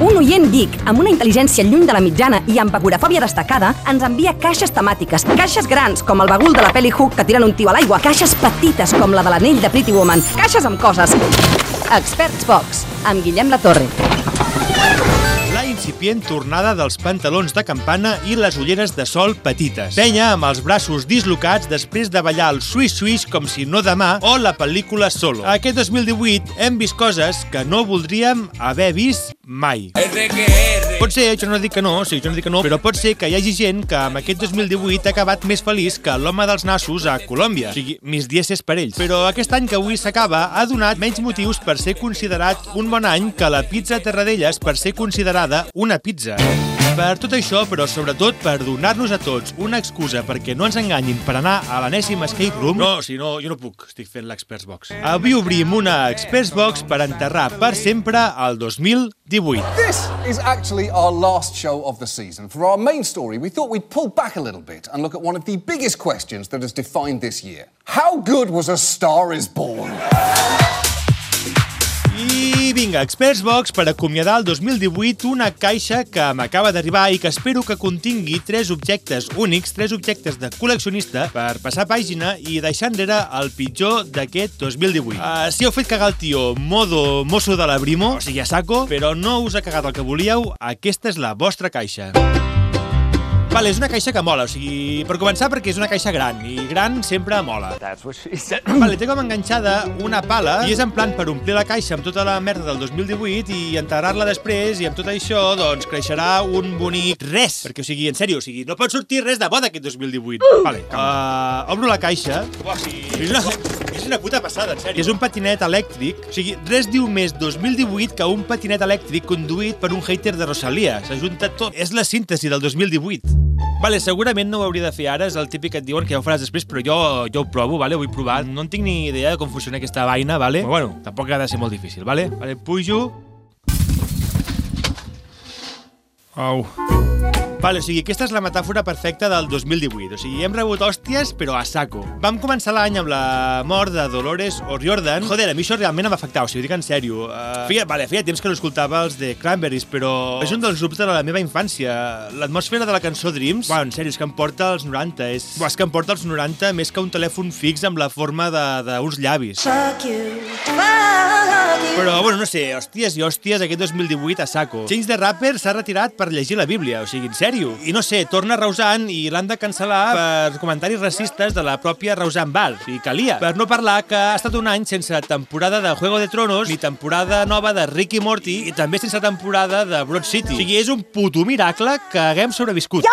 Un oient geek amb una intel·ligència lluny de la mitjana i amb agorafòbia destacada ens envia caixes temàtiques. Caixes grans, com el bagul de la peli Hook que tiren un tio a l'aigua. Caixes petites, com la de l'anell de Pretty Woman. Caixes amb coses. Experts Box, amb Guillem. La incipient tornada dels pantalons de campana i les ulleres de sol petites. Penya amb els braços dislocats després de ballar el Swiss Swiss com si no demà o la pel·lícula Solo. Aquest 2018 hem vist coses que no voldríem haver vist mai. Pot ser, jo no dic que no, sí, jo no dic que no, però pot ser que hi hagi gent que amb aquest 2018 ha acabat més feliç que l'home dels nassos a Colòmbia. O sigui, mis dieces per ells. Però aquest any que avui s'acaba ha donat menys motius per ser considerat un bon any que la pizza Terradellas per ser considerada una pizza. Per tot això, però sobretot per donar-nos a tots una excusa perquè no ens enganyin per anar a l'anèssim escape room... No, si no, jo no puc, estic fent l'Experts Box. Avui obrim una Experts Box per enterrar per sempre el 2018. This is actually our last show of the season. For our main story, we thought we'd pull back a little bit and look at one of the biggest questions that has defined this year. How good was A Star is Born? I vinga, Experts Box per acomiadar el 2018 una caixa que m'acaba d'arribar i que espero que contingui tres objectes únics, tres objectes de col·leccionista per passar pàgina i deixar enrere el pitjor d'aquest 2018. Uh, si heu fet cagar el tio modo mosso de la Brimo, o sigui a saco, però no us ha cagat el que volíeu, aquesta és la vostra caixa. Vale, és una caixa que mola, o sigui, per començar perquè és una caixa gran, i gran sempre mola. That's what she said. Vale, té com enganxada una pala i és en plan per omplir la caixa amb tota la merda del 2018 i enterrar-la després i amb tot això, doncs, creixerà un bonic res. Perquè, o sigui, en sèrio, o sigui, no pot sortir res de bo d'aquest 2018. Vale, uh, obro la caixa. Uah, o sigui, és una, és una puta passada, en sèrio. És un patinet elèctric. O sigui, res diu més 2018 que un patinet elèctric conduït per un hater de Rosalia. S'ajunta tot. És la síntesi del 2018. Vale, segurament no ho hauria de fer ara, és el típic que et diuen que ja ho faràs després, però jo, jo ho provo, vale? ho vull provar. No en tinc ni idea de com funciona aquesta vaina, vale? Però bueno, tampoc ha de ser molt difícil, vale? Vale, pujo... Au. Vale, o sigui, aquesta és la metàfora perfecta del 2018. O sigui, hem rebut hòsties, però a saco. Vam començar l'any amb la mort de Dolores O'Riordan. Joder, a mi això realment em va afectar, o sigui, ho dic en sèrio. Uh, feia, vale, feia temps que no escoltava els de Cranberries, però és un dels grups de la meva infància. L'atmosfera de la cançó Dreams, bueno, en sèrio, és que em porta als 90. És, buah, és que em porta als 90 més que un telèfon fix amb la forma d'uns llavis. Però, bueno, no sé, hòsties i hòsties, aquest 2018 a saco. Change the Rapper s'ha retirat per llegir la Bíblia, o sigui, en sèrio. I no sé, torna Rausan i l'han de cancel·lar per comentaris racistes de la pròpia Rausan Bar. O sigui, calia. Per no parlar que ha estat un any sense temporada de Juego de Tronos, ni temporada nova de Rick i Morty, i també sense temporada de Broad City. O sigui, és un puto miracle que haguem sobreviscut.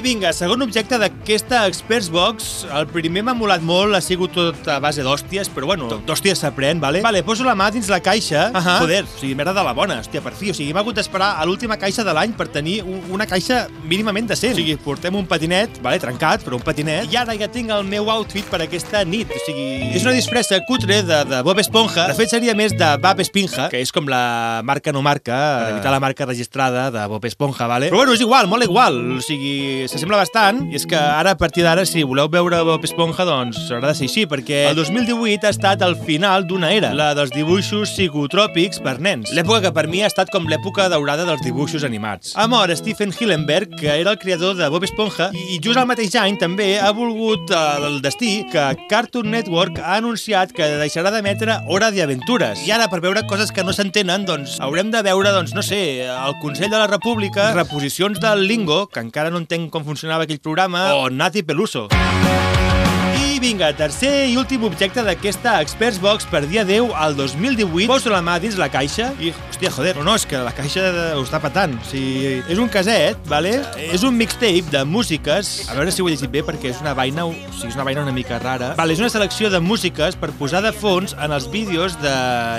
I vinga, segon objecte d'aquesta Experts Box. El primer m'ha molat molt, ha sigut tot a base d'hòsties, però bueno, d'hòsties s'aprèn, vale? Vale, poso la mà dins la caixa. Uh -huh. Joder, o sigui, merda de la bona, hòstia, per fi. O sigui, hem hagut d'esperar a l'última caixa de l'any per tenir un- una caixa mínimament decent. O sigui, portem un patinet, vale, trencat, però un patinet, i ara ja tinc el meu outfit per aquesta nit. O sigui, és una disfressa cutre de, de Bob Esponja. De fet, seria més de Bob Espinja, que és com la marca no marca, per evitar la marca registrada de Bob Esponja, vale? Però bueno, és igual, mola igual. O sigui, s'assembla bastant. I és que ara, a partir d'ara, si voleu veure Bob Esponja, doncs haurà de ser així, perquè el 2018 ha estat el final d'una era, la dels dibuixos psicotròpics per nens. L'època que per mi ha estat com l'època daurada dels dibuixos animats. Ha mort Stephen Hillenberg, que era el creador de Bob Esponja, i just al mateix any també ha volgut eh, el destí que Cartoon Network ha anunciat que deixarà d'emetre Hora d'Aventures. I ara, per veure coses que no s'entenen, doncs haurem de veure, doncs, no sé, el Consell de la República, reposicions del Lingo, que encara no entenc com funcionava aquell programa, o Nati Peluso. I vinga, tercer i últim objecte d'aquesta Experts Box per dia 10 al 2018. Poso la mà dins la caixa i, hòstia, joder, no, no, és que la caixa ho està patant. O sigui, és un caset, vale? És un mixtape de músiques. A veure si ho he llegit bé, perquè és una vaina, o sigui, és una vaina una mica rara. Vale, és una selecció de músiques per posar de fons en els vídeos de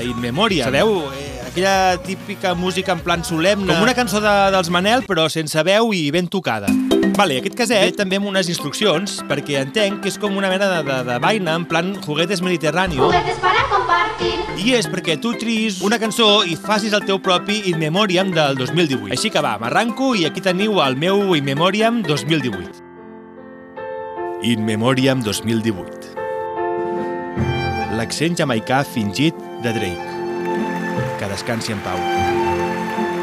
In Memoriam. Sabeu? Eh, aquella típica música en plan solemne. Com una cançó de, dels Manel, però sense veu i ben tocada. Vale, aquest caset ve també amb unes instruccions, perquè entenc que és com una mena de, de, de vaina, en plan juguetes mediterráneo. Juguetes para compartir. I és perquè tu tris una cançó i facis el teu propi In Memoriam del 2018. Així que va, m'arranco i aquí teniu el meu In Memoriam 2018. In Memoriam 2018. L'accent jamaicà fingit de Drake. Cada descansi en pau.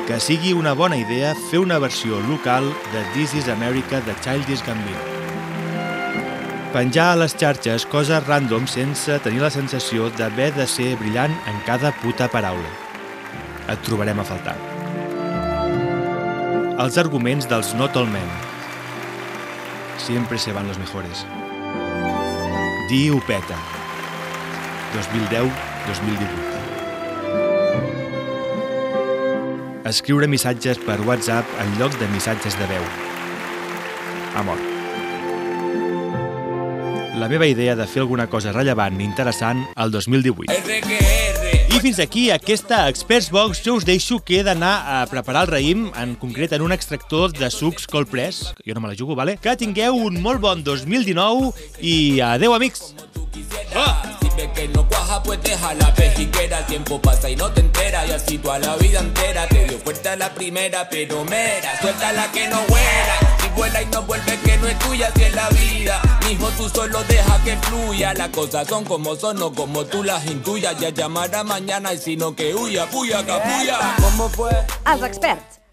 Que sigui una bona idea fer una versió local de This is America de Childish Gambino. Penjar a les xarxes coses random sense tenir la sensació d'haver de ser brillant en cada puta paraula. Et trobarem a faltar. Els arguments dels Not All Men. Siempre se van los mejores. Di ho peta. 2010-2018. Escriure missatges per WhatsApp en lloc de missatges de veu. Amor. La meva idea de fer alguna cosa rellevant i interessant al 2018. I fins aquí aquesta Experts Box. Jo us deixo que he d'anar a preparar el raïm, en concret en un extractor de sucs cold press, jo no me la jugo, vale? Que tingueu un molt bon 2019 i adeu, amics! Ah. Que no cuaja, pues deja la pejiquera. El tiempo pasa y no te enteras. Y así toda la vida entera. Te dio fuerte a la primera, pero mera. Suelta la que no vuela. Si vuela y no vuelve, que no es tuya, si es la vida. Mijo, tú solo deja que fluya. Las cosas son como son, no como tú las intuyas. Ya llamará mañana y si no que huya, puya, capuya. ¿Cómo fue? Els experts,